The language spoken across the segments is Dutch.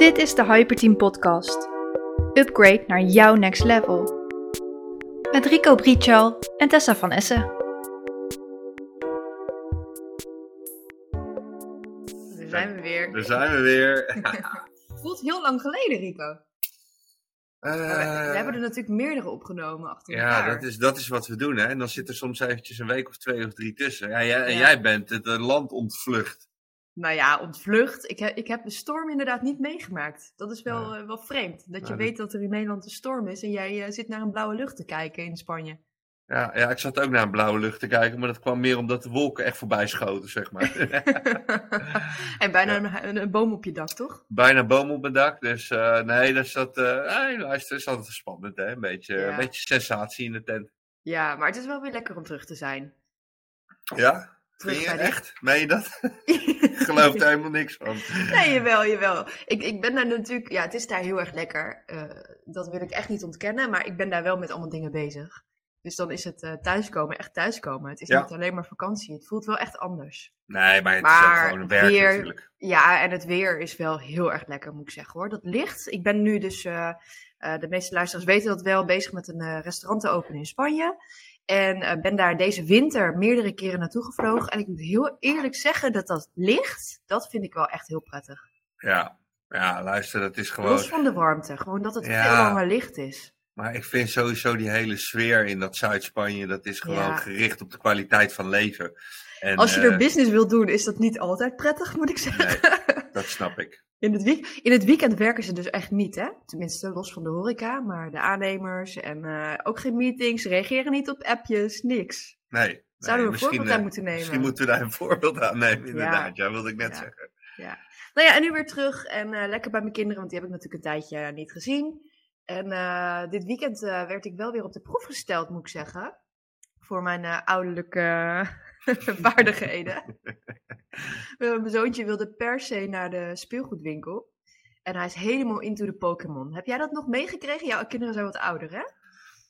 Dit is de Hyperteam Podcast. Upgrade naar jouw next level. Met Rico Brichal en Tessa van Essen. Daar zijn we weer. Daar zijn we weer. Voelt heel lang geleden, Rico. Eh, we, we hebben er natuurlijk meerdere opgenomen achter ja, elkaar. dat is, dat is wat we doen. Hè? En dan zit er soms eventjes een week of twee of drie tussen. Ja, jij, en jij bent het eh, land ontvlucht. Nou ja, ontvlucht. Ik, heb ik heb de storm inderdaad niet meegemaakt. Dat is wel, eh, wel vreemd. Dat je Ja, weet dat er in Nederland een storm is en jij eh, zit naar een blauwe lucht te kijken in Spanje. Ja, ja, ik zat ook naar een blauwe lucht te kijken, maar dat kwam meer omdat de wolken echt voorbij schoten, zeg maar. en bijna Ja. een, een, een boom op je dak, toch? Bijna boom op mijn dak, dus eh, nee, dat is dat, nee, luister, is altijd spannend, hè? Een beetje, een beetje sensatie in de tent. Ja, maar het is wel weer lekker om terug te zijn. Ja? Terug bij echt? Meen je dat? Ik geloof er helemaal niks van. Nee, jawel, jawel. Ik, ik ben daar natuurlijk, ja, het is daar heel erg lekker. Eh, dat wil ik echt niet ontkennen, maar ik ben daar wel met allemaal dingen bezig. Dus dan is het eh, thuiskomen, echt thuiskomen. Het is Ja. niet alleen maar vakantie. Het voelt wel echt anders. Nee, maar het is ook gewoon een werk weer- natuurlijk. Ja, en het weer is wel heel erg lekker, moet ik zeggen hoor. Dat licht. Ik ben nu dus, eh, de meeste luisteraars weten dat wel, bezig met een restaurant te openen in Spanje. En eh, ben daar deze winter meerdere keren naartoe gevlogen. En ik moet heel eerlijk zeggen dat dat licht, dat vind ik wel echt heel prettig. Ja. ja, luister, dat is gewoon... Los van de warmte, gewoon dat het Ja. veel langer licht is. Maar ik vind sowieso die hele sfeer in dat Zuid-Spanje, dat is gewoon Ja. gericht op de kwaliteit van leven. En, Als je eh, er business wilt doen, is dat niet altijd prettig, moet ik zeggen. dat snap ik. In het, week- in het weekend werken ze dus echt niet, hè? Tenminste, los van de horeca, maar de aannemers en eh, ook geen meetings, reageren niet op appjes, niks. Nee. nee, Zouden we een voorbeeld aan eh, moeten nemen? Misschien moeten we daar een voorbeeld aan nemen, inderdaad. Ja, wilde ik net Ja. zeggen. Nou ja, en nu weer terug en eh, lekker bij mijn kinderen, want die heb ik natuurlijk een tijdje niet gezien. En dit weekend werd ik wel weer op de proef gesteld, moet ik zeggen. Voor mijn ouderlijke vaardigheden. mijn zoontje wilde per se naar de speelgoedwinkel. En hij is helemaal into de Pokémon. Heb jij dat nog meegekregen? Jouw kinderen zijn wat ouder, hè?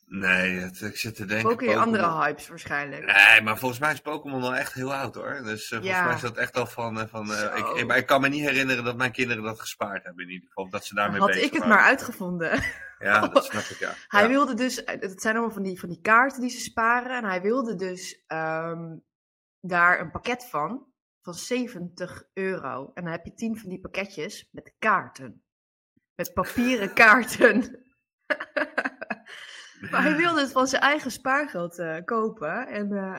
Nee, het- ik zit te denken... Ook weer andere hypes waarschijnlijk. Nee, maar volgens mij is Pokémon al echt heel oud hoor. Dus eh, volgens Ja. mij is dat echt al van... eh, van eh, ik, ik, maar ik kan me niet herinneren dat mijn kinderen dat gespaard hebben in ieder geval. Dat ze daarmee Had bezig ik het waren. maar uitgevonden. Ja, dat snap ik, ja. Hij ja. wilde dus, het zijn allemaal van die, van die kaarten die ze sparen. En hij wilde dus ehm, daar een pakket van, van 70 euro. En dan heb je 10 van die pakketjes met kaarten. Met papieren kaarten. maar hij wilde het van zijn eigen spaargeld eh, kopen. En eh,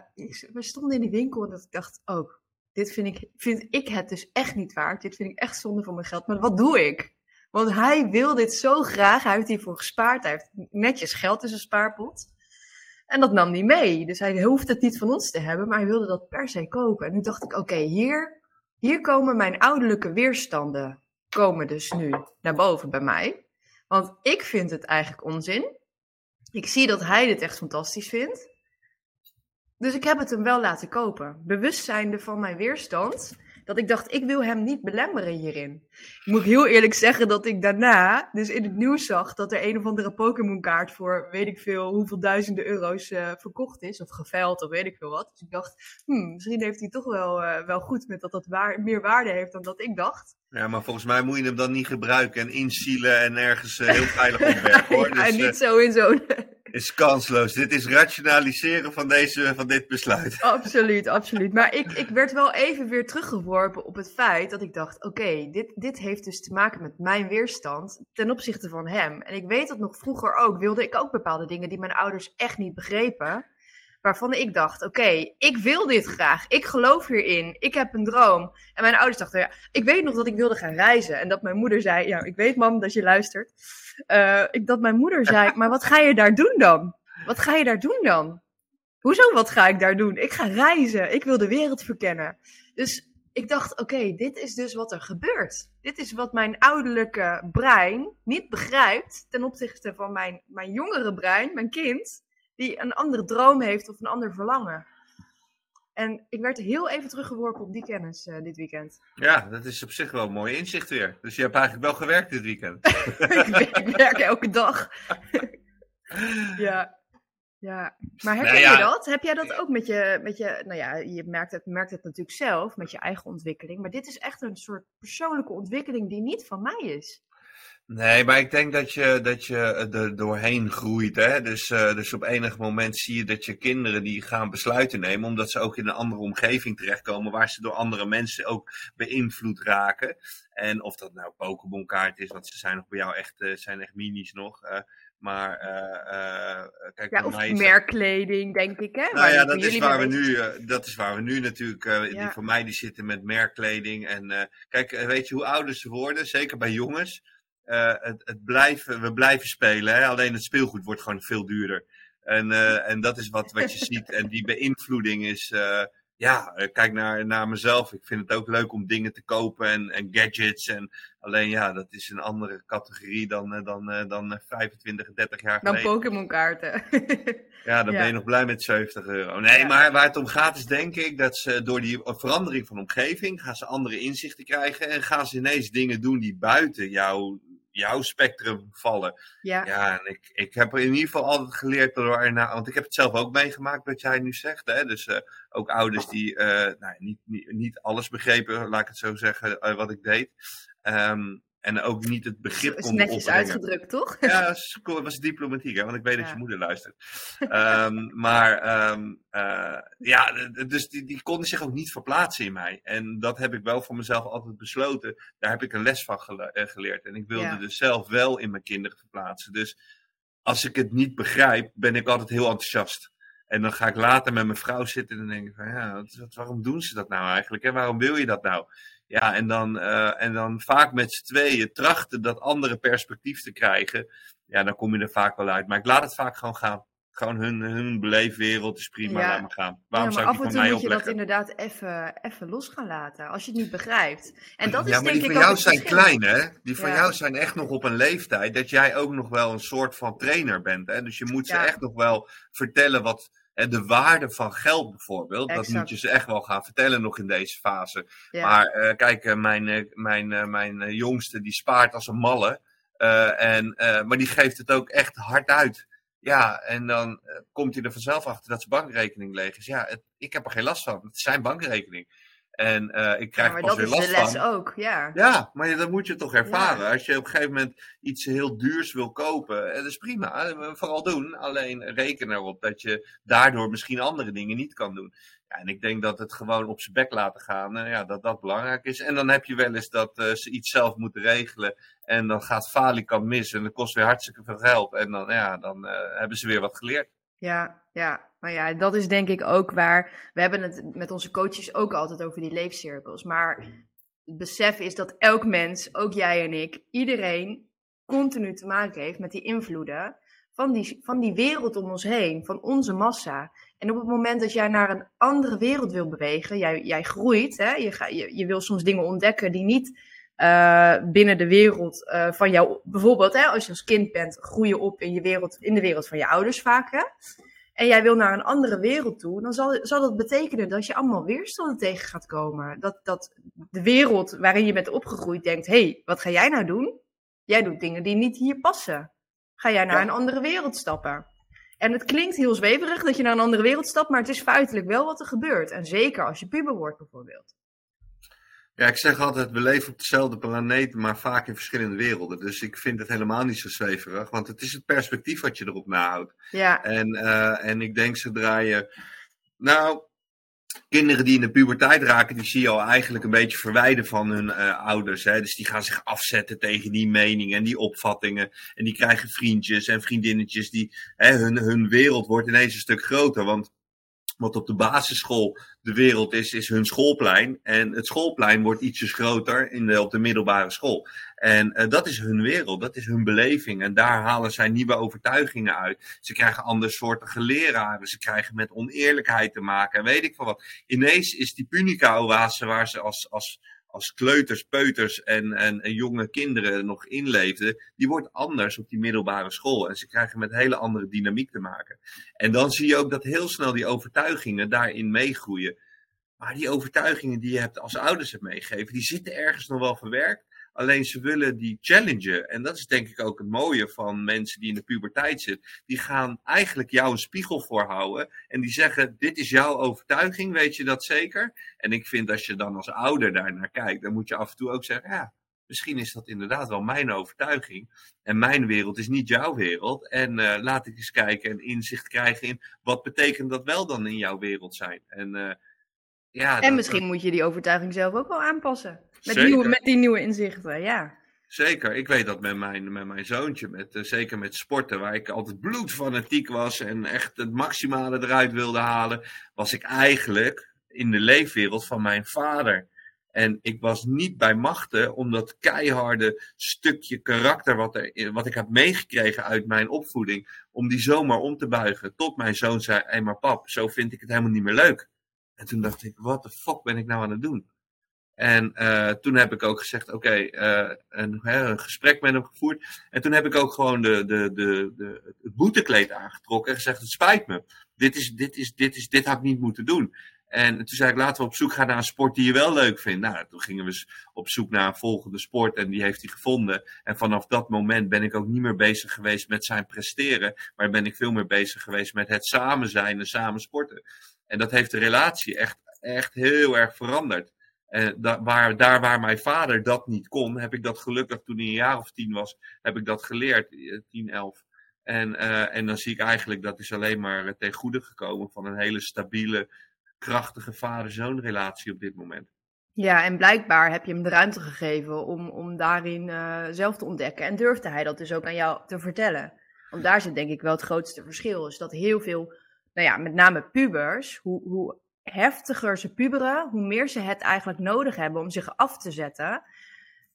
we stonden in die winkel en dat ik dacht, oh, dit vind ik, vind ik het dus echt niet waard. Dit vind ik echt zonde van mijn geld. Maar wat doe ik? Want hij wil dit zo graag. Hij heeft hiervoor gespaard. Hij heeft netjes geld in zijn spaarpot. En dat nam hij mee. Dus hij hoeft het niet van ons te hebben, maar hij wilde dat per se kopen. En nu dacht ik, oké, hier, hier komen mijn ouderlijke weerstanden komen dus nu naar boven bij mij. Want ik vind het eigenlijk onzin. Ik zie dat hij dit echt fantastisch vindt. Dus ik heb het hem wel laten kopen. Bewust zijnde van mijn weerstand. Dat ik dacht, ik wil hem niet belemmeren hierin. Ik moet heel eerlijk zeggen dat ik daarna dus in het nieuws zag dat er een of andere Pokémon kaart voor weet ik veel hoeveel duizenden euro's eh, verkocht is. Of geveild of weet ik veel wat. Dus ik dacht, hmm, misschien heeft hij toch wel, eh, wel goed met dat dat waar, meer waarde heeft dan dat ik dacht. Ja, maar volgens mij moet je hem dan niet gebruiken en insielen en ergens eh, heel veilig opbergen hoor. Dus niet eh, zo in zo'n... is kansloos. Dit is rationaliseren van, deze, van dit besluit. absoluut, absoluut. Maar ik, ik werd wel even weer teruggeworpen op het feit dat ik dacht: oké, dit, dit heeft dus te maken met mijn weerstand ten opzichte van hem. En ik weet dat nog vroeger ook, wilde ik ook bepaalde dingen die mijn ouders echt niet begrepen. Waarvan ik dacht: oké, ik wil dit graag. Ik geloof hierin. Ik heb een droom. En mijn ouders dachten: ja, ik weet nog dat ik wilde gaan reizen. En dat mijn moeder zei: ja, ik weet, mam, dat je luistert. Eh, ik, dat mijn moeder zei: maar wat ga je daar doen dan? Wat ga je daar doen dan? Hoezo, wat ga ik daar doen? Ik ga reizen. Ik wil de wereld verkennen. Dus ik dacht, oké, dit is dus wat er gebeurt. Dit is wat mijn ouderlijke brein niet begrijpt ten opzichte van mijn, mijn jongere brein, mijn kind, die een andere droom heeft of een ander verlangen. En ik werd heel even teruggeworpen op die kennis eh, dit weekend. Ja, dat is op zich wel een mooi inzicht weer. Dus je hebt eigenlijk wel gewerkt dit weekend. ik, werk, ik werk elke dag. ja. Ja, maar herken Nou ja. je dat? Heb jij dat ook met je, met je nou ja, je merkt het, merkt het natuurlijk zelf met je eigen ontwikkeling, maar dit is echt een soort persoonlijke ontwikkeling die niet van mij is. Nee, maar ik denk dat je, dat je er doorheen groeit. Hè? Dus, eh, dus op enig moment zie je dat je kinderen die gaan besluiten nemen, omdat ze ook in een andere omgeving terechtkomen, waar ze door andere mensen ook beïnvloed raken. En of dat nou Pokémon kaart is, want ze zijn nog bij jou echt, eh, zijn echt minis nog. eh, maar eh, eh, kijk, Ja, of mij merkkleding, denk ik, hè? Nou waar ja, dat is, waar we nu, eh, dat is waar we nu natuurlijk, eh, die voor mij die zitten met merkkleding. En eh, kijk, eh, weet je hoe ouder ze worden, zeker bij jongens, eh, het, het blijven, we blijven spelen. Hè? Alleen het speelgoed wordt gewoon veel duurder. En, eh, en dat is wat, wat je ziet. En die beïnvloeding is, eh, ja, kijk naar, naar mezelf. Ik vind het ook leuk om dingen te kopen en, en gadgets. En alleen ja, dat is een andere categorie dan, dan, dan eh, 25, 30 jaar Dan geleden. Pokémon kaarten. Ja, dan Ja. ben je nog blij met 70 euro. Nee, Ja. maar waar het om gaat is denk ik dat ze door die verandering van omgeving gaan ze andere inzichten krijgen en gaan ze ineens dingen doen die buiten jouw, jouw spectrum vallen. ja. Ja, en ik, ik heb er in ieder geval altijd geleerd door erna, want ik heb het zelf ook meegemaakt wat jij nu zegt. Hè? Dus eh, ook ouders die eh, nou, niet, niet, niet alles begrepen, laat ik het zo zeggen, eh, wat ik deed. Ehm, en ook niet het begrip is konden netjes opbrengen. uitgedrukt, toch? Ja. Het was diplomatiek, hè? want ik weet dat je moeder luistert. Ehm, maar ehm, eh, ja, dus die, die konden zich ook niet verplaatsen in mij. En dat heb ik wel voor mezelf altijd besloten. Daar heb ik een les van eh, geleerd. En ik wilde Ja. dus zelf wel in mijn kinderen verplaatsen. Dus als ik het niet begrijp, ben ik altijd heel enthousiast. En dan ga ik later met mijn vrouw zitten en dan denk ik van ja, waarom doen ze dat nou eigenlijk? En waarom wil je dat nou? Ja, en dan, eh, en dan vaak met z'n tweeën trachten dat andere perspectief te krijgen. Ja, dan kom je er vaak wel uit. Maar ik laat het vaak gewoon gaan. Gewoon hun, hun beleefwereld is prima, Ja. laat me gaan. Ja, Waarom maar zou af ik en die toe moet je dat inderdaad even, even los gaan laten, als je het niet begrijpt. En dat is ja, maar denk die ik van jou zijn verschil. klein, hè? Die van Ja. jou zijn echt nog op een leeftijd dat jij ook nog wel een soort van trainer bent. Hè? Dus je moet ze Ja. echt nog wel vertellen wat. De waarde van geld bijvoorbeeld, dat moet je ze echt wel gaan vertellen nog in deze fase. Ja. Maar eh, kijk, eh, mijn, eh, mijn, mijn jongste die spaart als een malle. En, maar die geeft het ook echt hard uit. Ja, en dan komt hij er vanzelf achter dat zijn bankrekening leeg is. Ja, het- ik heb er geen last van. Het is zijn bankrekening. En eh, ik Ja, krijg maar er pas dat weer is de last les van. ook, ja. Ja, maar dat moet je toch ervaren. Als je op een gegeven moment iets heel duurs wil kopen, eh, dat is prima. eh, Vooral doen. Alleen reken erop dat je daardoor misschien andere dingen niet kan doen. Ja, en ik denk dat het gewoon op zijn bek laten gaan, ja, dat dat belangrijk is. En dan heb je wel eens dat ze iets zelf moeten regelen. En dan gaat falikant mis en dat kost weer hartstikke veel geld. En dan, ja, dan hebben ze weer wat geleerd. Ja, ja. Nou ja, dat is denk ik ook waar. We hebben het met onze coaches ook altijd over die leefcirkels. Maar het besef is dat elk mens, ook jij en ik, iedereen continu te maken heeft met die invloeden van die, van die wereld om ons heen, van onze massa. En op het moment dat jij naar een andere wereld wil bewegen, jij, jij groeit, hè? Je, ga, je, je wil soms dingen ontdekken die niet eh, binnen de wereld eh, van jou, bijvoorbeeld hè, als je als kind bent, groei je op in, je wereld, in de wereld van je ouders vaak. En jij wil naar een andere wereld toe, dan zal, zal dat betekenen dat je allemaal weerstanden tegen gaat komen. Dat, dat de wereld waarin je bent opgegroeid denkt: hé, hey, wat ga jij nou doen? Jij doet dingen die niet hier passen. Ga jij naar Ja. een andere wereld stappen? En het klinkt heel zweverig dat je naar een andere wereld stapt, maar het is feitelijk wel wat er gebeurt. En zeker als je puber wordt, bijvoorbeeld. Ja, ik zeg altijd, we leven op dezelfde planeet, maar vaak in verschillende werelden. Dus ik vind het helemaal niet zo zweverig, want het is het perspectief wat je erop nahoudt. Ja, En, eh, en ik denk zodra je. Nou, kinderen die in de puberteit raken, die zie je al eigenlijk een beetje verwijden van hun eh, ouders. Hè? Dus die gaan zich afzetten tegen die meningen en die opvattingen. En die krijgen vriendjes en vriendinnetjes. Die, hè, hun, hun wereld wordt ineens een stuk groter. Want wat op de basisschool de wereld is, is hun schoolplein. En het schoolplein wordt ietsjes groter in op de middelbare school. En eh, dat is hun wereld, dat is hun beleving. En daar halen zij nieuwe overtuigingen uit. Ze krijgen andere soorten leraren. Ze krijgen met oneerlijkheid te maken. En weet ik van wat. Ineens is die Punica-oase waar ze als, als, als kleuters, peuters en, en, en jonge kinderen nog inleefden. Die wordt anders op die middelbare school. En ze krijgen met hele andere dynamiek te maken. En dan zie je ook dat heel snel die overtuigingen daarin meegroeien. Maar die overtuigingen die je hebt als ouders hebt meegegeven, die zitten ergens nog wel verwerkt. Alleen ze willen die challengen. En dat is denk ik ook het mooie van mensen die in de puberteit zitten. Die gaan eigenlijk jou een spiegel voorhouden. En die zeggen: Dit is jouw overtuiging, weet je dat zeker? En ik vind als je dan als ouder daar naar kijkt, dan moet je af en toe ook zeggen: Ja, misschien is dat inderdaad wel mijn overtuiging. En mijn wereld is niet jouw wereld. En uh, laat ik eens kijken en inzicht krijgen in wat betekent dat wel dan in jouw wereld zijn. En, uh, ja, en dat, misschien moet je die overtuiging zelf ook wel aanpassen. Met, nieuwe, met die nieuwe inzichten, ja. Zeker, ik weet dat met mijn, met mijn zoontje, met, uh, zeker met sporten, waar ik altijd bloedfanatiek was en echt het maximale eruit wilde halen, was ik eigenlijk in de leefwereld van mijn vader. En ik was niet bij machten om dat keiharde stukje karakter wat, er, wat ik heb meegekregen uit mijn opvoeding, om die zomaar om te buigen. Tot mijn zoon zei, hé hey, maar pap, zo vind ik het helemaal niet meer leuk. En toen dacht ik, wat de fuck ben ik nou aan het doen? En uh, toen heb ik ook gezegd, oké, okay, uh, een, een, gesprek met hem gevoerd. En toen heb ik ook gewoon de, de, de, de, het boetekleed aangetrokken en gezegd, het spijt me. Dit, is, dit, is, dit, is, dit had ik niet moeten doen. En toen zei ik, laten we op zoek gaan naar een sport die je wel leuk vindt. Nou, toen gingen we op zoek naar een volgende sport en die heeft hij gevonden. En vanaf dat moment ben ik ook niet meer bezig geweest met zijn presteren. Maar ben ik veel meer bezig geweest met het samen zijn en samen sporten. En dat heeft de relatie echt, echt heel erg veranderd. Da waar, daar waar mijn vader dat niet kon, heb ik dat gelukkig toen hij een jaar of tien was, heb ik dat geleerd, tien, elf. En, uh, en dan zie ik eigenlijk dat is alleen maar ten goede gekomen van een hele stabiele, krachtige vader-zoon relatie op dit moment. Ja, en blijkbaar heb je hem de ruimte gegeven om, om daarin uh, zelf te ontdekken. En durfde hij dat dus ook aan jou te vertellen. Want daar zit denk ik wel het grootste verschil. Is dat heel veel, nou ja, met name pubers, hoe, hoe heftiger ze puberen, hoe meer ze het eigenlijk nodig hebben om zich af te zetten.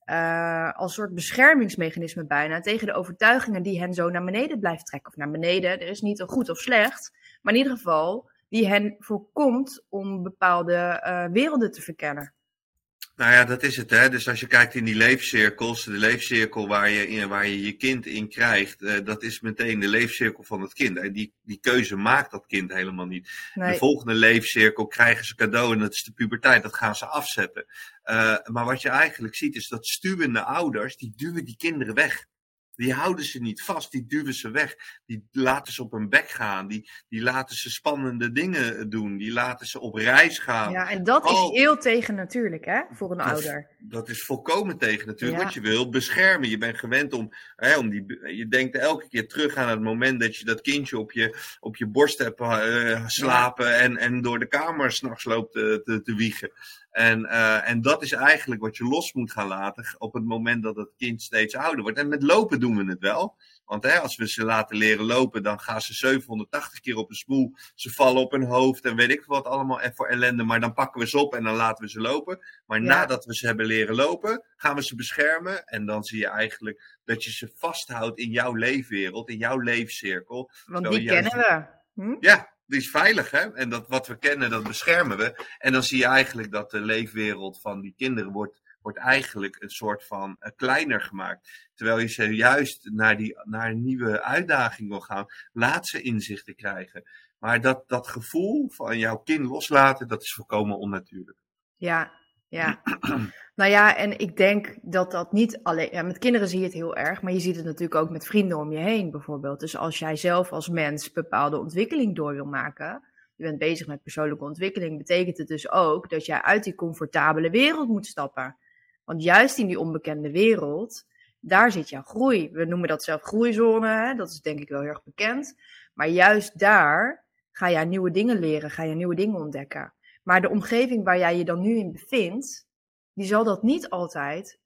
Uh, als soort beschermingsmechanisme bijna tegen de overtuigingen die hen zo naar beneden blijft trekken. Of naar beneden, er is niet een goed of slecht, maar in ieder geval die hen voorkomt om bepaalde uh, werelden te verkennen. Nou ja, dat is het. Hè? Dus als je kijkt in die leefcirkels, de leefcirkel waar je in, waar je, je kind in krijgt, uh, dat is meteen de leefcirkel van het kind. En die, die keuze maakt dat kind helemaal niet. Nee. De volgende leefcirkel krijgen ze cadeau en dat is de puberteit. Dat gaan ze afzetten. Uh, maar wat je eigenlijk ziet is dat stuwende ouders, die duwen die kinderen weg. Die houden ze niet vast, die duwen ze weg. Die laten ze op hun bek gaan. Die, die laten ze spannende dingen doen. Die laten ze op reis gaan. Ja, en dat oh. is heel tegen natuurlijk, hè, voor een dat, ouder. Dat is volkomen tegen natuurlijk. Ja. Want je wil beschermen. Je bent gewend om, hè, om die. Je denkt elke keer terug aan het moment dat je dat kindje op je, op je borst hebt uh, slapen. Ja. En, en door de kamer s'nachts loopt te, te, te wiegen. En, uh, en dat is eigenlijk wat je los moet gaan laten op het moment dat het kind steeds ouder wordt. En met lopen doen we het wel. Want hè, als we ze laten leren lopen, dan gaan ze 780 keer op een spoel. Ze vallen op hun hoofd en weet ik wat allemaal voor ellende. Maar dan pakken we ze op en dan laten we ze lopen. Maar ja. nadat we ze hebben leren lopen, gaan we ze beschermen. En dan zie je eigenlijk dat je ze vasthoudt in jouw leefwereld, in jouw leefcirkel. Want die kennen we. Hm? Ja, die is veilig, hè? En dat wat we kennen, dat beschermen we. En dan zie je eigenlijk dat de leefwereld van die kinderen wordt, wordt eigenlijk een soort van uh, kleiner gemaakt. Terwijl je ze juist naar, die, naar een nieuwe uitdaging wil gaan. Laat ze inzichten krijgen. Maar dat, dat gevoel van jouw kind loslaten, dat is volkomen onnatuurlijk. Ja, ja. nou ja, en ik denk dat dat niet alleen. Met kinderen zie je het heel erg, maar je ziet het natuurlijk ook met vrienden om je heen, bijvoorbeeld. Dus als jij zelf als mens bepaalde ontwikkeling door wil maken, je bent bezig met persoonlijke ontwikkeling, betekent het dus ook dat jij uit die comfortabele wereld moet stappen. Want juist in die onbekende wereld, daar zit jouw groei. We noemen dat zelf groeizone, hè? dat is denk ik wel heel erg bekend. Maar juist daar ga jij nieuwe dingen leren, ga je nieuwe dingen ontdekken. Maar de omgeving waar jij je dan nu in bevindt, die zal dat niet altijd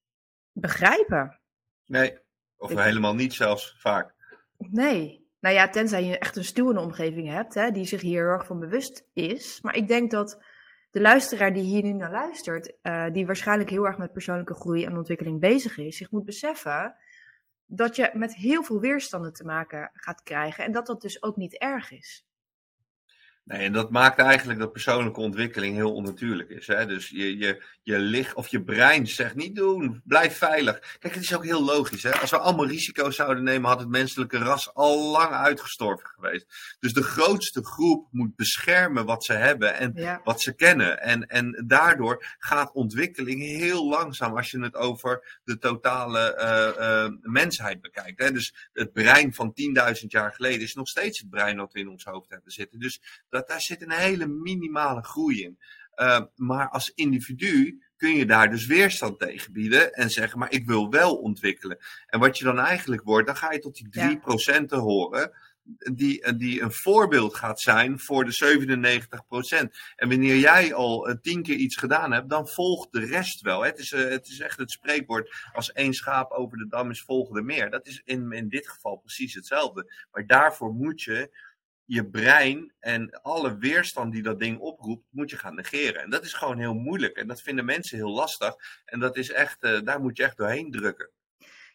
begrijpen. Nee, of ik... helemaal niet zelfs vaak. Nee. Nou ja, tenzij je echt een stuwende omgeving hebt, hè, die zich hier heel erg van bewust is. Maar ik denk dat de luisteraar die hier nu naar luistert, uh, die waarschijnlijk heel erg met persoonlijke groei en ontwikkeling bezig is, zich moet beseffen dat je met heel veel weerstanden te maken gaat krijgen en dat dat dus ook niet erg is. Nee, en dat maakt eigenlijk dat persoonlijke ontwikkeling heel onnatuurlijk is. Hè? Dus je, je, je licht of je brein zegt niet doen, blijf veilig. Kijk, het is ook heel logisch. Hè? Als we allemaal risico's zouden nemen, had het menselijke ras al lang uitgestorven geweest. Dus de grootste groep moet beschermen wat ze hebben en wat ze kennen. En, en daardoor gaat ontwikkeling heel langzaam als je het over de totale uh, uh, mensheid bekijkt. Hè? Dus het brein van 10.000 jaar geleden is nog steeds het brein dat we in ons hoofd hebben zitten. Dus dat, daar zit een hele minimale groei in. Uh, maar als individu kun je daar dus weerstand tegen bieden en zeggen, maar ik wil wel ontwikkelen. En wat je dan eigenlijk wordt, dan ga je tot die 3% ja. horen, die, die een voorbeeld gaat zijn voor de 97%. En wanneer jij al tien keer iets gedaan hebt, dan volgt de rest wel. Het is, uh, het is echt het spreekwoord, als één schaap over de dam is, volgen er meer. Dat is in, in dit geval precies hetzelfde. Maar daarvoor moet je je brein en alle weerstand die dat ding oproept, moet je gaan negeren. En dat is gewoon heel moeilijk. En dat vinden mensen heel lastig. En dat is echt, uh, daar moet je echt doorheen drukken.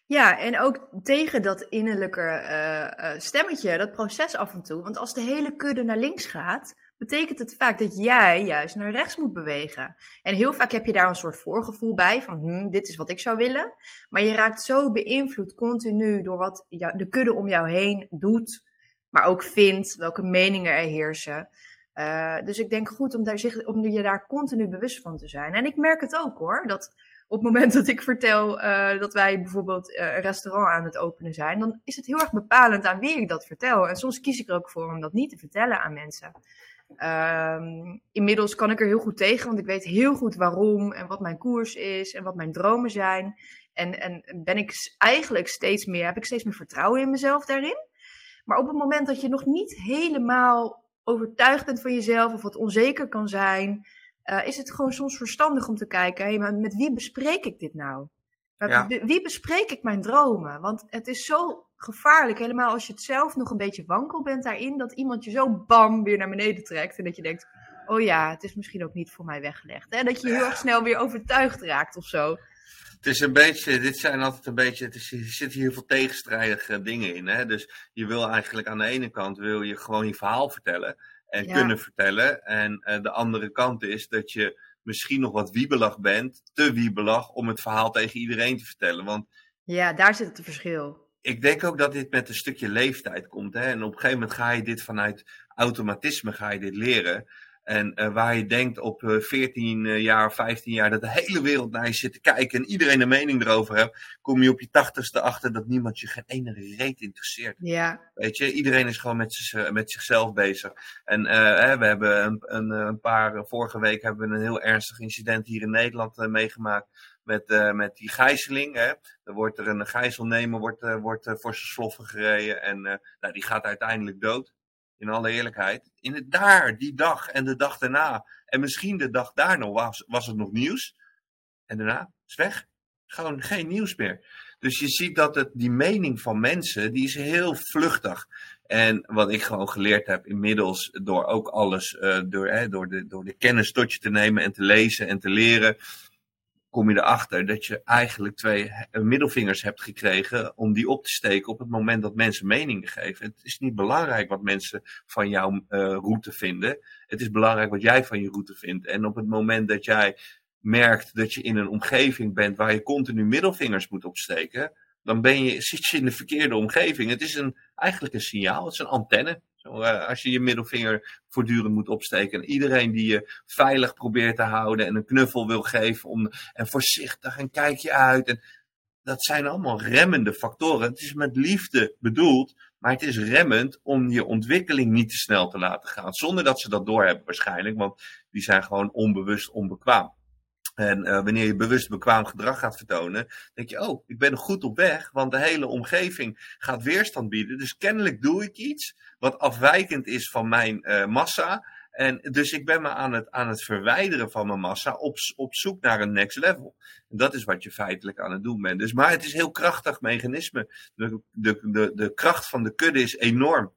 Ja, en ook tegen dat innerlijke uh, uh, stemmetje, dat proces af en toe. Want als de hele kudde naar links gaat, betekent het vaak dat jij juist naar rechts moet bewegen. En heel vaak heb je daar een soort voorgevoel bij van, hm, dit is wat ik zou willen. Maar je raakt zo beïnvloed continu door wat de kudde om jou heen doet maar ook vindt, welke meningen er heersen. Uh, dus ik denk goed om, daar zich, om je daar continu bewust van te zijn. En ik merk het ook hoor, dat op het moment dat ik vertel uh, dat wij bijvoorbeeld uh, een restaurant aan het openen zijn, dan is het heel erg bepalend aan wie ik dat vertel. En soms kies ik er ook voor om dat niet te vertellen aan mensen. Um, inmiddels kan ik er heel goed tegen, want ik weet heel goed waarom en wat mijn koers is en wat mijn dromen zijn. En, en ben ik eigenlijk steeds meer, heb ik steeds meer vertrouwen in mezelf daarin. Maar op het moment dat je nog niet helemaal overtuigd bent van jezelf of wat onzeker kan zijn, uh, is het gewoon soms verstandig om te kijken, hey, maar met wie bespreek ik dit nou? Ja. Wie bespreek ik mijn dromen? Want het is zo gevaarlijk, helemaal als je het zelf nog een beetje wankel bent daarin, dat iemand je zo bam weer naar beneden trekt en dat je denkt, oh ja, het is misschien ook niet voor mij weggelegd. Hè? Dat je heel erg snel weer overtuigd raakt of zo. Het is een beetje, dit zijn altijd een beetje, het is, er zitten heel veel tegenstrijdige dingen in. Hè? Dus je wil eigenlijk aan de ene kant wil je gewoon je verhaal vertellen en kunnen vertellen. En uh, de andere kant is dat je misschien nog wat wiebelig bent, te wiebelig, om het verhaal tegen iedereen te vertellen. Want ja, daar zit het verschil. Ik denk ook dat dit met een stukje leeftijd komt. Hè? En op een gegeven moment ga je dit vanuit automatisme ga je dit leren. En uh, waar je denkt op uh, 14 uh, jaar, 15 jaar dat de hele wereld naar je zit te kijken en iedereen een mening erover hebt, kom je op je tachtigste achter dat niemand je geen ene reet interesseert. Ja. Weet je, iedereen is gewoon met, met zichzelf bezig. En hè, we hebben een, een, een, paar, vorige week hebben we een heel ernstig incident hier in Nederland meegemaakt met, met die gijzeling. Hè. Er wordt er een gijzelnemer wordt, wordt voor zijn sloffen gereden en nou, die gaat uiteindelijk dood in alle eerlijkheid. In het daar, die dag en de dag daarna. En misschien de dag daarna was, was het nog nieuws. En daarna is weg. Gewoon geen nieuws meer. Dus je ziet dat het, die mening van mensen, die is heel vluchtig. En wat ik gewoon geleerd heb inmiddels, door ook alles, uh, door, door, de, door de kennis tot je te nemen en te lezen en te leren kom je erachter dat je eigenlijk twee middelvingers hebt gekregen om die op te steken op het moment dat mensen meningen geven. Het is niet belangrijk wat mensen van jouw uh, route vinden. Het is belangrijk wat jij van je route vindt. En op het moment dat jij merkt dat je in een omgeving bent waar je continu middelvingers moet opsteken, dan ben je, zit je in de verkeerde omgeving. Het is een, eigenlijk een signaal, het is een antenne. Eh, als je je middelvinger voortdurend moet opsteken. En iedereen die je veilig probeert te houden en een knuffel wil geven. Om, en voorzichtig en kijk je uit. En dat zijn allemaal remmende factoren. Het is met liefde bedoeld. Maar het is remmend om je ontwikkeling niet te snel te laten gaan. Zonder dat ze dat doorhebben waarschijnlijk. Want die zijn gewoon onbewust onbekwaam. En uh, wanneer je bewust bekwaam gedrag gaat vertonen, denk je, oh, ik ben goed op weg, want de hele omgeving gaat weerstand bieden. Dus kennelijk doe ik iets wat afwijkend is van mijn uh, massa. En dus ik ben me aan het, aan het verwijderen van mijn massa op, op zoek naar een next level. En dat is wat je feitelijk aan het doen bent. Dus, maar het is een heel krachtig mechanisme. De, de, de, de kracht van de kudde is enorm.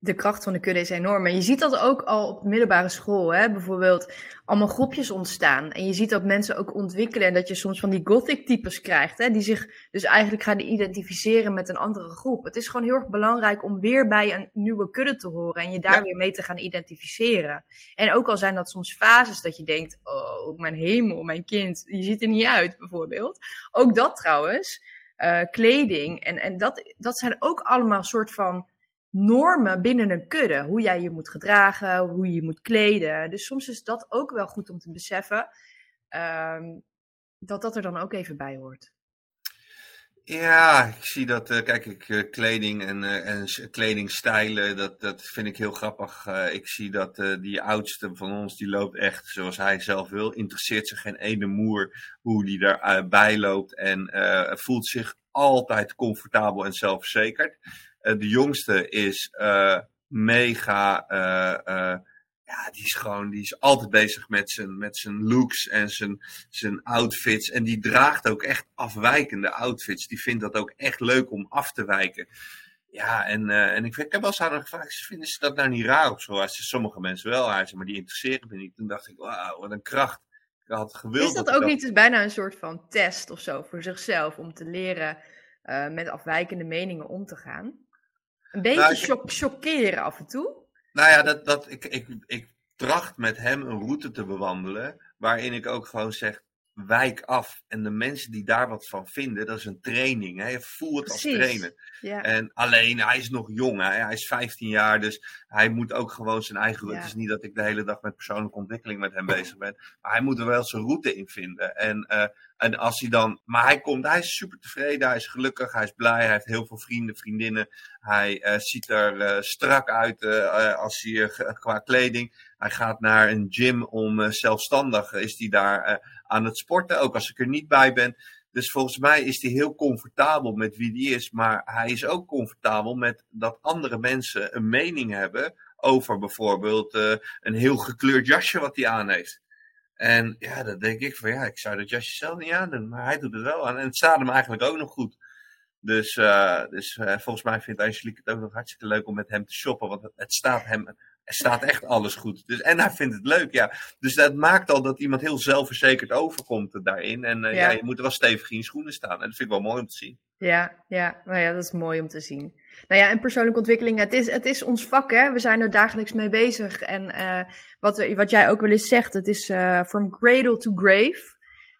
De kracht van de kudde is enorm. En je ziet dat ook al op middelbare school. Hè? Bijvoorbeeld allemaal groepjes ontstaan. En je ziet dat mensen ook ontwikkelen. En dat je soms van die gothic types krijgt. Hè? Die zich dus eigenlijk gaan identificeren met een andere groep. Het is gewoon heel erg belangrijk om weer bij een nieuwe kudde te horen. En je daar weer mee te gaan identificeren. En ook al zijn dat soms fases dat je denkt. Oh, mijn hemel, mijn kind. Je ziet er niet uit bijvoorbeeld. Ook dat trouwens. Uh, kleding. En, en dat, dat zijn ook allemaal soort van normen binnen een kudde. Hoe jij je moet gedragen, hoe je je moet kleden. Dus soms is dat ook wel goed om te beseffen. Um, dat dat er dan ook even bij hoort. Ja, ik zie dat, uh, kijk, ik, uh, kleding en, uh, en kledingstijlen, dat, dat vind ik heel grappig. ik zie dat die oudste van ons, die loopt echt zoals hij zelf wil. Interesseert zich geen ene moer hoe die daarbij loopt en voelt zich altijd comfortabel en zelfverzekerd. Eh, de jongste is uh, mega. Uh, ja, die is gewoon, die is altijd bezig met zijn, met zijn looks en zijn, zijn outfits. En die draagt ook echt afwijkende outfits. Die vindt dat ook echt leuk om af te wijken. Ja, en, uh, en ik, ik heb wel eens aan haar gevraagd, vinden ze dat nou niet raar of zo? Sommige mensen wel, hij maar die interesseren me niet. Toen dacht ik, wauw, wat een kracht. Ik had gewild is dat, ook niet dus bijna een soort van test of zo voor zichzelf om te leren uh, met afwijkende meningen om te gaan? Een beetje nou, chockeren af en toe. Nou ja, dat, dat, ik, ik, ik tracht met hem een route te bewandelen. Waarin ik ook gewoon zeg: wijk af. En de mensen die daar wat van vinden, dat is een training. Hè? Voel het als trainen. Ja. En alleen, hij is nog jong. Hè? Hij is 15 jaar, dus hij moet ook gewoon zijn eigen. Ja. Het is niet dat ik de hele dag met persoonlijke ontwikkeling met hem bezig ben. Maar hij moet er wel zijn route in vinden. En, uh, en als hij dan. Maar hij komt, hij is super tevreden, hij is gelukkig, hij is blij, hij heeft heel veel vrienden, vriendinnen. Hij uh, ziet er uh, strak uit als hij qua kleding. Hij gaat naar een gym om zelfstandig is hij daar aan het sporten, ook als ik er niet bij ben. Dus volgens mij is hij heel comfortabel met wie die is, maar hij is ook comfortabel met dat andere mensen een mening hebben over bijvoorbeeld uh, een heel gekleurd jasje wat hij aan heeft. En ja, dan denk ik van ja, ik zou dat jasje zelf niet aandoen, maar hij doet het wel aan. En het staat hem eigenlijk ook nog goed. Dus, uh, dus uh, volgens mij vindt Angelique het ook nog hartstikke leuk om met hem te shoppen, want het staat hem er staat echt alles goed. Dus, en hij vindt het leuk, ja. Dus dat maakt al dat iemand heel zelfverzekerd overkomt daarin. En uh, ja. ja. je moet er wel stevig in schoenen staan. En dat vind ik wel mooi om te zien. Ja, ja, nou ja, dat is mooi om te zien. Nou ja, en persoonlijke ontwikkeling, het is, het is ons vak, hè. We zijn er dagelijks mee bezig. En wat, wat jij ook wel eens zegt, het is from cradle to grave.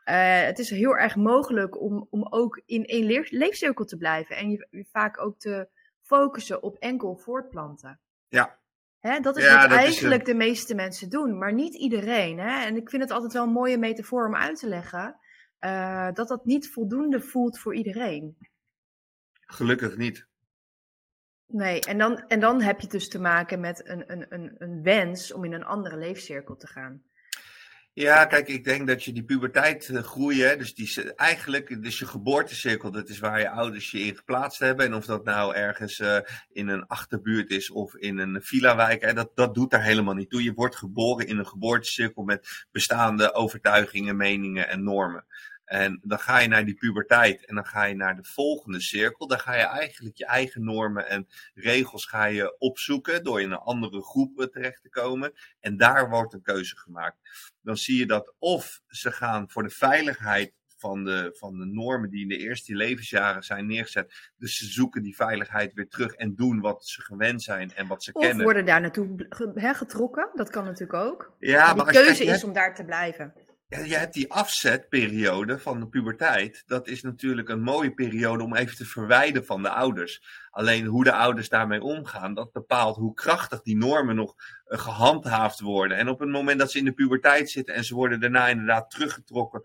Uh, het is heel erg mogelijk om, om ook in één leefcirkel te blijven. En je, je vaak ook te focussen op enkel voortplanten. Ja, Hè, dat is ja, wat dat eigenlijk is, de meeste mensen doen, maar niet iedereen. Hè? En ik vind het altijd wel een mooie metafoor om uit te leggen. Uh, dat dat niet voldoende voelt voor iedereen. Gelukkig niet. Nee, en dan, en dan heb je dus te maken met een, een, een, een wens om in een andere leefcirkel te gaan. Ja, kijk, ik denk dat je die puberteit uh, groeien, dus die eigenlijk, dus je geboortecirkel, dat is waar je ouders je in geplaatst hebben. En of dat nou ergens uh, in een achterbuurt is of in een villa-wijk, dat, dat doet daar helemaal niet toe. Je wordt geboren in een geboortecirkel met bestaande overtuigingen, meningen en normen. En dan ga je naar die puberteit en dan ga je naar de volgende cirkel. Dan ga je eigenlijk je eigen normen en regels ga je opzoeken door in een andere groep terecht te komen. En daar wordt een keuze gemaakt. Dan zie je dat of ze gaan voor de veiligheid van de, van de normen die in de eerste levensjaren zijn neergezet. Dus ze zoeken die veiligheid weer terug en doen wat ze gewend zijn en wat ze of kennen. Of worden daar naartoe getrokken, dat kan natuurlijk ook. Ja, maar, de keuze is om daar te blijven. Ja, je hebt die afzetperiode van de puberteit. Dat is natuurlijk een mooie periode om even te verwijden van de ouders. Alleen hoe de ouders daarmee omgaan, dat bepaalt hoe krachtig die normen nog uh, gehandhaafd worden. En op het moment dat ze in de puberteit zitten en ze worden daarna inderdaad teruggetrokken.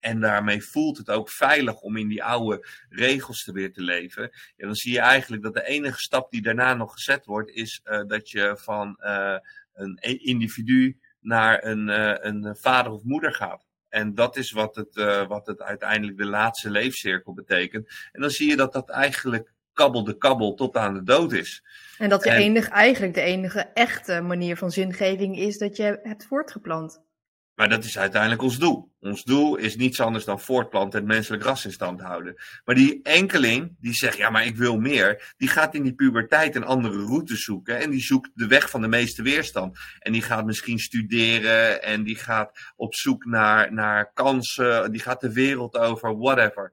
En daarmee voelt het ook veilig om in die oude regels te weer te leven. Ja, dan zie je eigenlijk dat de enige stap die daarna nog gezet wordt, is uh, dat je van uh, een individu naar een, uh, een vader of moeder gaat. En dat is wat het, uh, wat het uiteindelijk de laatste leefcirkel betekent. En dan zie je dat dat eigenlijk kabbel de kabbel tot aan de dood is. En dat je en... enig, eigenlijk de enige echte manier van zingeving is dat je hebt voortgeplant. Maar dat is uiteindelijk ons doel. Ons doel is niets anders dan voortplanten en menselijk ras in stand houden. Maar die enkeling die zegt, ja, maar ik wil meer, die gaat in die puberteit een andere route zoeken. En die zoekt de weg van de meeste weerstand. En die gaat misschien studeren en die gaat op zoek naar, naar kansen, die gaat de wereld over, whatever.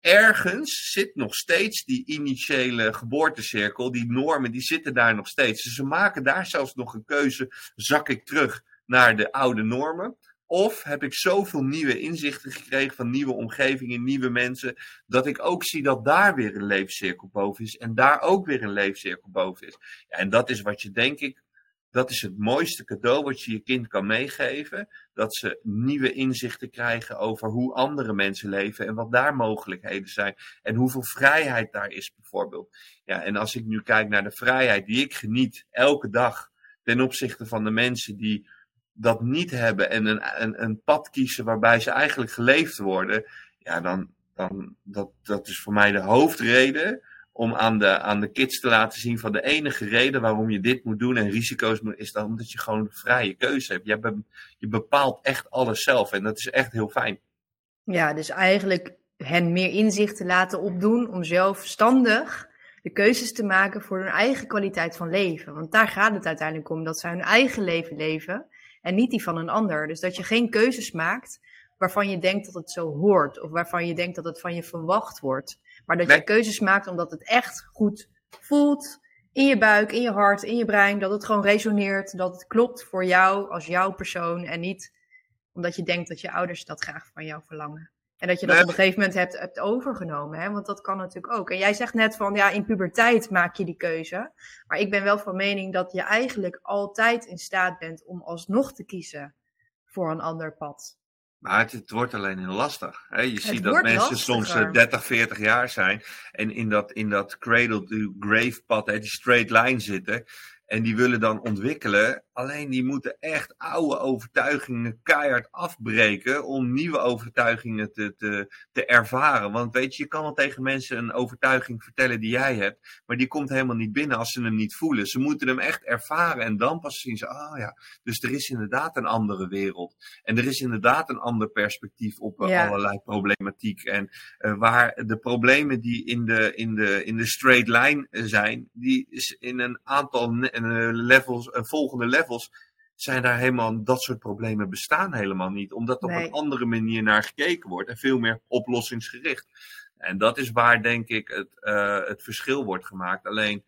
Ergens zit nog steeds die initiële geboortecirkel, die normen, die zitten daar nog steeds. Dus ze maken daar zelfs nog een keuze, zak ik terug naar de oude normen? Of heb ik zoveel nieuwe inzichten gekregen van nieuwe omgevingen, nieuwe mensen, dat ik ook zie dat daar weer een levenscirkel boven is en daar ook weer een levenscirkel boven is. Ja, en dat is wat je denk ik, dat is het mooiste cadeau wat je je kind kan meegeven. Dat ze nieuwe inzichten krijgen over hoe andere mensen leven en wat daar mogelijkheden zijn. En hoeveel vrijheid daar is bijvoorbeeld. Ja, en als ik nu kijk naar de vrijheid die ik geniet elke dag ten opzichte van de mensen die dat niet hebben en een, een, een pad kiezen waarbij ze eigenlijk geleefd worden, ja, dan, dan dat, dat is voor mij de hoofdreden om aan de, aan de kids te laten zien van de enige reden waarom je dit moet doen en risico's moet, is dan omdat je gewoon vrije keuze hebt. Je, je bepaalt echt alles zelf en dat is echt heel fijn. Ja, dus eigenlijk hen meer inzicht te laten opdoen om zelfstandig de keuzes te maken voor hun eigen kwaliteit van leven. Want daar gaat het uiteindelijk om, dat ze hun eigen leven leven en niet die van een ander. Dus dat je geen keuzes maakt waarvan je denkt dat het zo hoort of waarvan je denkt dat het van je verwacht wordt. Maar dat je keuzes maakt omdat het echt goed voelt in je buik, in je hart, in je brein, dat het gewoon resoneert, dat het klopt voor jou als jouw persoon en niet omdat je denkt dat je ouders dat graag van jou verlangen. En dat je dat op een gegeven moment hebt, hebt overgenomen. Hè? Want dat kan natuurlijk ook. En jij zegt net van ja, in puberteit maak je die keuze. Maar ik ben wel van mening dat je eigenlijk altijd in staat bent om alsnog te kiezen voor een ander pad. Maar het, het wordt alleen heel lastig. Hè? Je ziet dat mensen soms 30, eh, 40 jaar zijn en in dat, in dat cradle to grave pad, hè, die straight line zitten. En die willen dan ontwikkelen. Alleen die moeten echt oude overtuigingen keihard afbreken. om nieuwe overtuigingen te, te, te ervaren. Want weet je, je kan wel tegen mensen een overtuiging vertellen die jij hebt. maar die komt helemaal niet binnen als ze hem niet voelen. Ze moeten hem echt ervaren. En dan pas zien ze: oh ja, dus er is inderdaad een andere wereld. En er is inderdaad een ander perspectief op allerlei problematiek. En uh, waar de problemen die in de, in, de, in de straight line zijn. die is in een aantal levels, en volgende levels, zijn daar helemaal, dat soort problemen bestaan helemaal niet. Omdat er op een andere manier naar gekeken wordt en veel meer oplossingsgericht. En dat is waar, denk ik, het, uh, het verschil wordt gemaakt. Alleen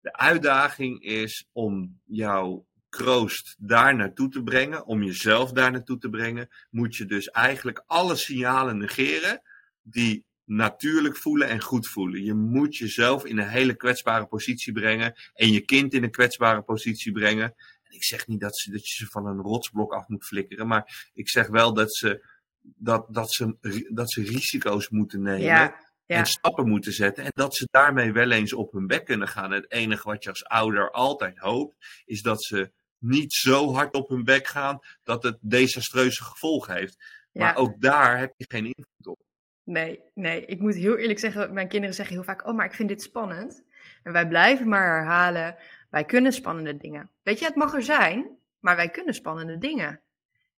de uitdaging is om jouw kroost daar naartoe te brengen, om jezelf daar naartoe te brengen, moet je dus eigenlijk alle signalen negeren die natuurlijk voelen en goed voelen. Je moet jezelf in een hele kwetsbare positie brengen en je kind in een kwetsbare positie brengen. Ik zeg niet dat, ze, dat je ze van een rotsblok af moet flikkeren, maar ik zeg wel dat ze, dat, dat ze, dat ze risico's moeten nemen. Ja. En stappen moeten zetten. En dat ze daarmee wel eens op hun bek kunnen gaan. Het enige wat je als ouder altijd hoopt, is dat ze niet zo hard op hun bek gaan dat het desastreuze gevolgen heeft. Maar ook daar heb je geen invloed op. Nee, nee. Ik moet heel eerlijk zeggen, mijn kinderen zeggen heel vaak, oh, maar ik vind dit spannend. En wij blijven maar herhalen, wij kunnen spannende dingen. Weet je, het mag er zijn, maar wij kunnen spannende dingen.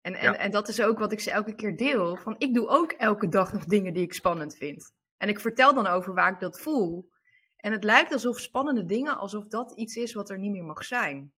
En, en, en dat is ook wat ik ze elke keer deel. Van, ik doe ook elke dag nog dingen die ik spannend vind. En ik vertel dan over waar ik dat voel. En het lijkt alsof spannende dingen, alsof dat iets is wat er niet meer mag zijn.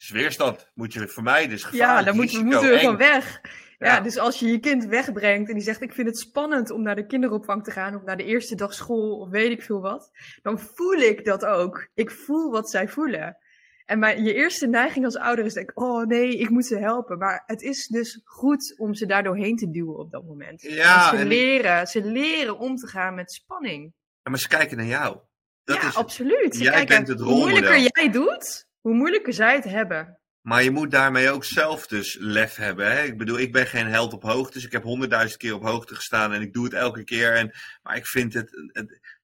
Dus weerstand moet je vermijden. Is ja, dan moeten we gewoon weg. Ja. dus als je je kind wegbrengt en die zegt: Ik vind het spannend om naar de kinderopvang te gaan, of naar de eerste dag school, of weet ik veel wat, dan voel ik dat ook. Ik voel wat zij voelen. En mijn, je eerste neiging als ouder is: denk, Oh nee, ik moet ze helpen. Maar het is dus goed om ze daar doorheen te duwen op dat moment. Ja, ze, leren, ze leren om te gaan met spanning. Ja, maar ze kijken naar jou. Dat ja, is, absoluut. Jij bent het rolmodel. Hoe moeilijker jij doet, hoe moeilijker zij het hebben. Maar je moet daarmee ook zelf dus lef hebben. Hè? Ik bedoel, ik ben geen held op hoogte. Dus ik heb honderdduizend keer op hoogte gestaan en ik doe het elke keer. En, maar ik vind het,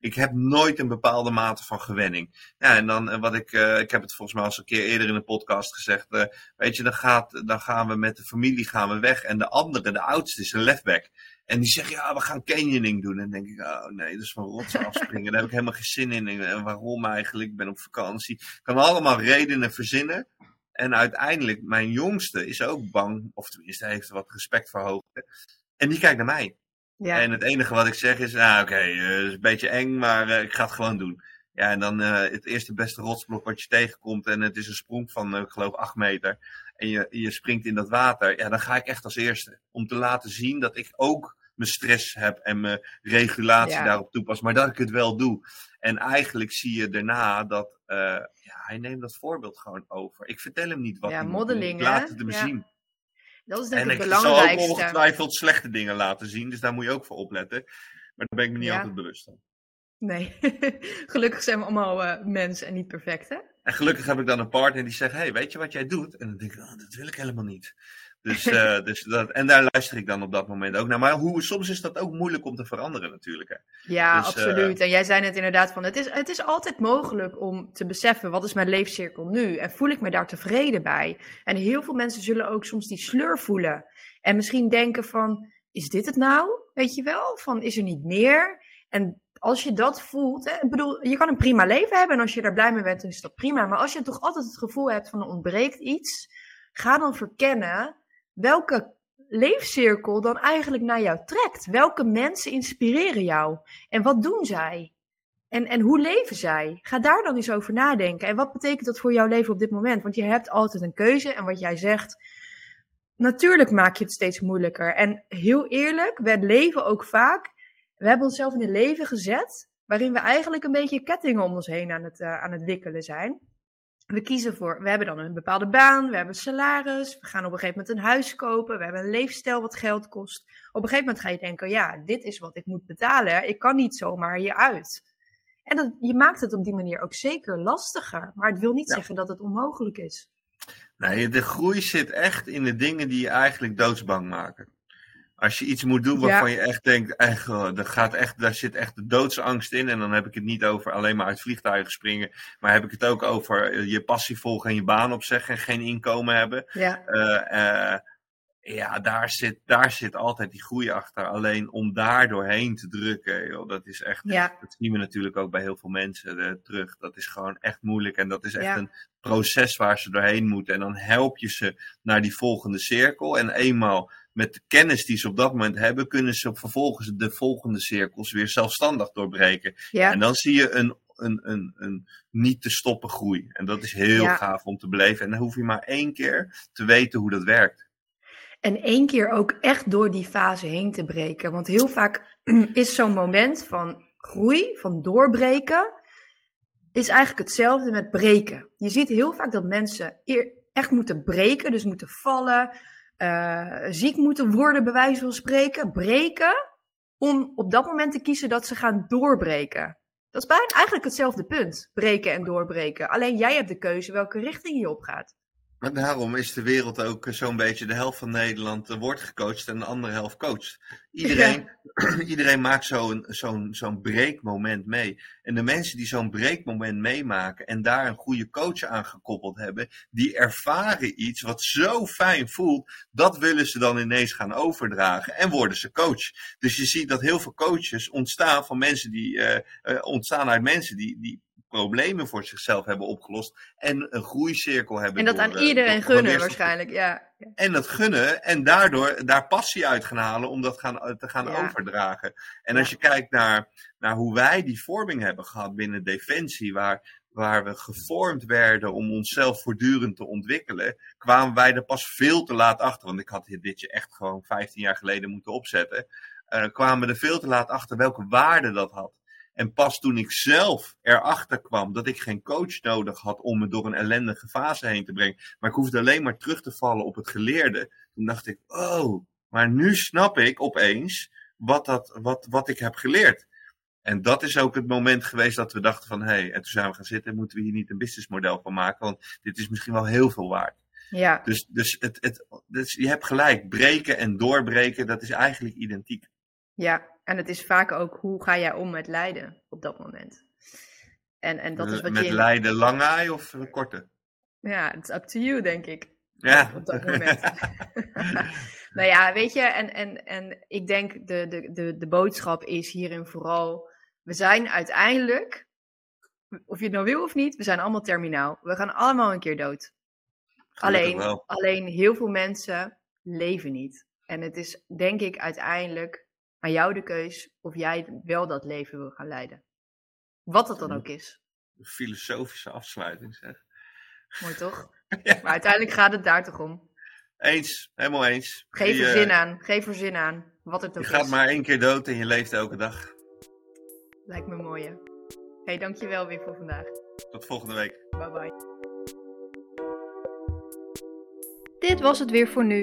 ik heb nooit een bepaalde mate van gewenning. Ja, en dan eh, wat ik, uh, ik heb het volgens mij al eens een keer eerder in een podcast gezegd. Uh, weet je, dan, gaat, dan gaan we met de familie gaan we weg. En de andere, de oudste, is een lefback. En die zegt, ja, we gaan canyoning doen. En dan denk ik, oh nee, dat is van rotsen afspringen. Daar heb ik helemaal geen zin in. En waarom eigenlijk? Ik ben op vakantie. Ik kan allemaal redenen verzinnen. En uiteindelijk, mijn jongste is ook bang, of tenminste heeft wat respect voor. En die kijkt naar mij. Ja. En het enige wat ik zeg is, nou oké, eh, het is een beetje eng, maar eh, ik ga het gewoon doen. Ja, en dan eh, het eerste beste rotsblok wat je tegenkomt en het is een sprong van, ik geloof, acht meter. En je, je springt in dat water. Ja, dan ga ik echt als eerste. Om te laten zien dat ik ook mijn stress heb en mijn regulatie Ja. daarop toepas. Maar dat ik het wel doe. En eigenlijk zie je daarna dat, ja, hij neemt dat voorbeeld gewoon over. Ik vertel hem niet wat Ja, hij moet doen. modeling, Ik laat het hem zien. Dat is denk En ik ik zal ook belangrijkste. ongetwijfeld slechte dingen laten zien. Dus daar moet je ook voor opletten. Maar daar ben ik me niet Ja. altijd bewust van. Nee, gelukkig zijn we allemaal eh, mensen en niet perfect, hè? En gelukkig heb ik dan een partner die zegt: Hey, weet je wat jij doet? En dan denk ik: oh, Dat wil ik helemaal niet. Dus, eh, dus dat, en daar luister ik dan op dat moment ook naar. Maar hoe, soms is dat ook moeilijk om te veranderen, natuurlijk. Hè. Ja, Dus, absoluut. En jij zei net inderdaad van, het is, het is altijd mogelijk om te beseffen, wat is mijn leefcirkel nu? En voel ik me daar tevreden bij? En heel veel mensen zullen ook soms die sleur voelen. En misschien denken van, is dit het nou? Weet je wel? Van, is er niet meer? En als je dat voelt, hè, ik bedoel, je kan een prima leven hebben en als je daar blij mee bent, dan is dat prima. Maar als je toch altijd het gevoel hebt van, er ontbreekt iets, ga dan verkennen welke leefcirkel dan eigenlijk naar jou trekt. Welke mensen inspireren jou? En wat doen zij? En, en hoe leven zij? Ga daar dan eens over nadenken. En wat betekent dat voor jouw leven op dit moment? Want je hebt altijd een keuze. En wat jij zegt, natuurlijk maak je het steeds moeilijker. En heel eerlijk, we leven ook vaak. We hebben onszelf in een leven gezet. waarin we eigenlijk een beetje kettingen om ons heen aan het, eh, aan het wikkelen zijn. We kiezen voor, we hebben dan een bepaalde baan, we hebben salaris, we gaan op een gegeven moment een huis kopen, we hebben een leefstijl wat geld kost. Op een gegeven moment ga je denken, ja, dit is wat ik moet betalen, ik kan niet zomaar hieruit. En dat, je maakt het op die manier ook zeker lastiger, maar het wil niet Ja. zeggen dat het onmogelijk is. Nee, de groei zit echt in de dingen die je eigenlijk doodsbang maken. Als je iets moet doen waarvan je echt denkt, echt, oh, daar, gaat echt, daar zit echt de doodsangst in. En dan heb ik het niet over alleen maar uit vliegtuigen springen. Maar heb ik het ook over eh, je passie volgen en je baan opzeggen en geen inkomen hebben. Ja, eh, ja, daar zit, daar zit altijd die groei achter. Alleen om daar doorheen te drukken, joh, dat is echt. ja, Dat zien we natuurlijk ook bij heel veel mensen terug. Dat is gewoon echt moeilijk. En dat is echt Ja. een proces waar ze doorheen moeten. En dan help je ze naar die volgende cirkel. En eenmaal met de kennis die ze op dat moment hebben, kunnen ze vervolgens de volgende cirkels weer zelfstandig doorbreken. ja. En dan zie je een, een, een, een niet te stoppen groei. En dat is heel Ja. gaaf om te beleven. En dan hoef je maar één keer te weten hoe dat werkt. En één keer ook echt door die fase heen te breken. Want heel vaak is zo'n moment van groei, van doorbreken, is eigenlijk hetzelfde met breken. Je ziet heel vaak dat mensen echt moeten breken, dus moeten vallen, eh, ziek moeten worden, bij wijze van spreken, breken, om op dat moment te kiezen dat ze gaan doorbreken. Dat is bijna eigenlijk hetzelfde punt, breken en doorbreken. Alleen jij hebt de keuze welke richting je op gaat. Maar daarom is de wereld ook eh, zo'n beetje de helft van Nederland eh, wordt gecoacht en de andere helft coacht. Iedereen, iedereen maakt zo'n zo'n zo'n breekmoment mee. En de mensen die zo'n breekmoment meemaken en daar een goede coach aan gekoppeld hebben, die ervaren iets wat zo fijn voelt, dat willen ze dan ineens gaan overdragen en worden ze coach. Dus je ziet dat heel veel coaches ontstaan van mensen die eh, ontstaan uit mensen die, die problemen voor zichzelf hebben opgelost en een groeicirkel hebben. En dat door, aan eh, iedereen door- gunnen waarschijnlijk, ja. En dat gunnen en daardoor daar passie uit gaan halen om dat gaan, te gaan Ja. overdragen. En als je kijkt naar, naar hoe wij die vorming hebben gehad binnen Defensie, waar, waar we gevormd werden om onszelf voortdurend te ontwikkelen, kwamen wij er pas veel te laat achter. Want ik had dit je echt gewoon 15 jaar geleden moeten opzetten. eh, kwamen we er veel te laat achter welke waarde dat had. En pas toen ik zelf erachter kwam dat ik geen coach nodig had om me door een ellendige fase heen te brengen, maar ik hoefde alleen maar terug te vallen op het geleerde, toen dacht ik, oh, maar nu snap ik opeens wat, dat, wat, wat ik heb geleerd. En dat is ook het moment geweest dat we dachten van, hé, hey, en toen zijn we gaan zitten, moeten we hier niet een businessmodel van maken, want dit is misschien wel heel veel waard. Ja, Dus, dus, het, het, dus je hebt gelijk, breken en doorbreken, dat is eigenlijk identiek. ja. En het is vaak ook hoe ga jij om met lijden op dat moment. En, en dat is wat Met je... lijden lange ei of eh, korte? Ja, it's up to you, denk ik. Ja. Op dat moment. nou ja, weet je, en, en, en ik denk de, de, de, de boodschap is hierin vooral... We zijn uiteindelijk, of je het nou wil of niet, we zijn allemaal terminaal. We gaan allemaal een keer dood. Alleen, alleen heel veel mensen leven niet. En het is denk ik uiteindelijk aan jou de keus of jij wel dat leven wil gaan leiden. Wat het dan ook is. Een filosofische afsluiting zeg. Mooi toch? Ja. Maar uiteindelijk gaat het daar toch om. Eens, helemaal eens. Geef er eh, zin aan. Geef er zin aan. Wat het ook Je gaat maar één keer dood en je leeft elke dag. Lijkt me mooi. hè? hey, dankjewel weer voor vandaag. Tot volgende week. Bye bye. Dit was het weer voor nu.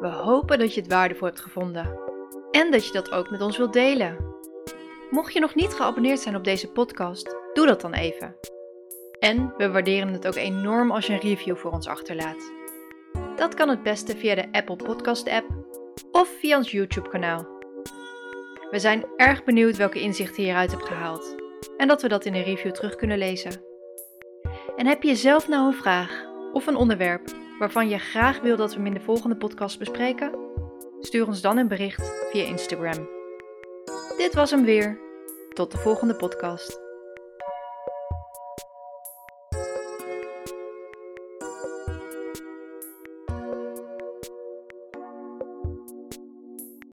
We hopen dat je het waardevol hebt gevonden en dat je dat ook met ons wilt delen. Mocht je nog niet geabonneerd zijn op deze podcast, doe dat dan even. En we waarderen het ook enorm als je een review voor ons achterlaat. Dat kan het beste via de Apple Podcast app of via ons YouTube kanaal. We zijn erg benieuwd welke inzichten je hieruit hebt gehaald en dat we dat in de review terug kunnen lezen. En heb je zelf nou een vraag of een onderwerp waarvan je graag wil dat we hem in de volgende podcast bespreken? Stuur ons dan een bericht via Instagram. Dit was hem weer. Tot de volgende podcast.